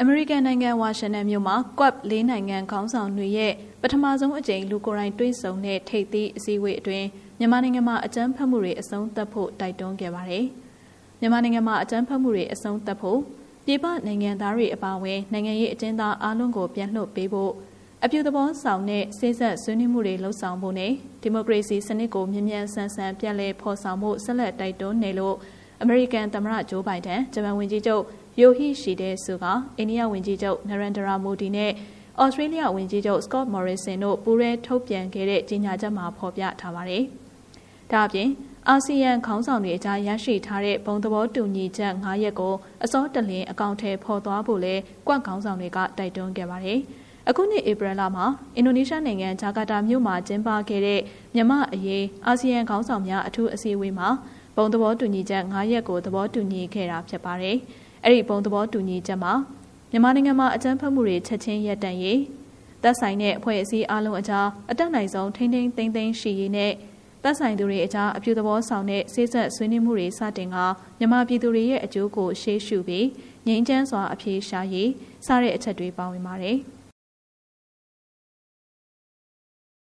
အမေရိကန်နိုင်ငံဝါရှင်တန်မြို့မှာ QUAD လေးနိုင်ငံခေါင်းဆောင်တွေရဲ့ပထမဆုံးအကြိမ်လူကိုယ်တိုင်တွေ့ဆုံတဲ့ထိပ်သီးအစည်းအဝေးအတွင်းမြန်မာနိုင်ငံမှာအကြမ်းဖက်မှုတွေအဆုံးသတ်ဖို့တိုက်တွန်းခဲ့ပါတယ်။မြန်မာနိုင်ငံမှာအကြမ်းဖက်မှုတွေအဆုံးသတ်ဖို့ပြည်ပနိုင်ငံသားတွေအပါအဝင်နိုင်ငံရေးအကျဉ်းသားအလုံးကိုပြန်လွှတ်ပေးဖို့အပြုသဘောဆောင်တဲ့စိစက်ဆွေးနွေးမှုတွေလှုပ်ဆောင်ဖို့နဲ့ဒီမိုကရေစီစနစ်ကိုမြ мян ဆန်းဆန်းပြန်လည်ဖော်ဆောင်ဖို့ဆက်လက်တိုက်တွန်းနေလို့အမေရိကန်သမ္မတဂျိုးဘိုင်ဒန်ဂျပန်ဝန်ကြီးချုပ် ယိုဟိရှိတဲ့ဆူကအိန္ဒိယဝန်ကြီးချုပ်နရန်ဒရာမိုဒီနဲ့ဩစတြေးလျဝန်ကြီးချုပ်စကော့မော်ရီဆင်တို့ပူးရဲထုတ်ပြန်ခဲ့တဲ့ကြေညာချက်မှာဖော်ပြထားပါတယ်။ဒါအပြင်အာဆီယံခေါင်းဆောင်တွေအကြားရရှိထားတဲ့ဘုံသဘောတူညီချက်၅ရက်ကိုအစောတလင်းအကောင့်ထဲပေါ်သွားဖို့လဲကွက်ခေါင်းဆောင်တွေကတိုက်တွန်းခဲ့ပါတယ်။အခုနှစ်ဧပြီလမှာအင်ဒိုနီးရှားနိုင်ငံဂျာကာတာမြို့မှာကျင်းပခဲ့တဲ့မြမအရေးအာဆီယံခေါင်းဆောင်များအထူးအစည်းအဝေးမှာဘုံသဘောတူညီချက်၅ရက်ကိုသဘောတူညီခဲ့တာဖြစ်ပါတယ်။ အဲ့ဒီဘုံသဘောတူညီချက်မှာမြန်မာနိုင်ငံမှာအကြမ်းဖက်မှုတွေချက်ချင်းရပ်တန့်ရေးသက်ဆိုင်တဲ့အဖွဲ့အစည်းအလုံးအကြားအတက်နိုင်ဆုံးထိန်းထိန်းသိမ်းသိမ်းရှိရေးနဲ့သက်ဆိုင်သူတွေအကြားအပြုသဘောဆောင်တဲ့စိစက်ဆွေးနွေးမှုတွေစတင်ကမြန်မာပြည်သူတွေရဲ့အကျိုးကိုရှေးရှုပြီးငြိမ်းချမ်းစွာအပြေရှားရေးစတဲ့အချက်တွေပါဝင်ပါတယ်။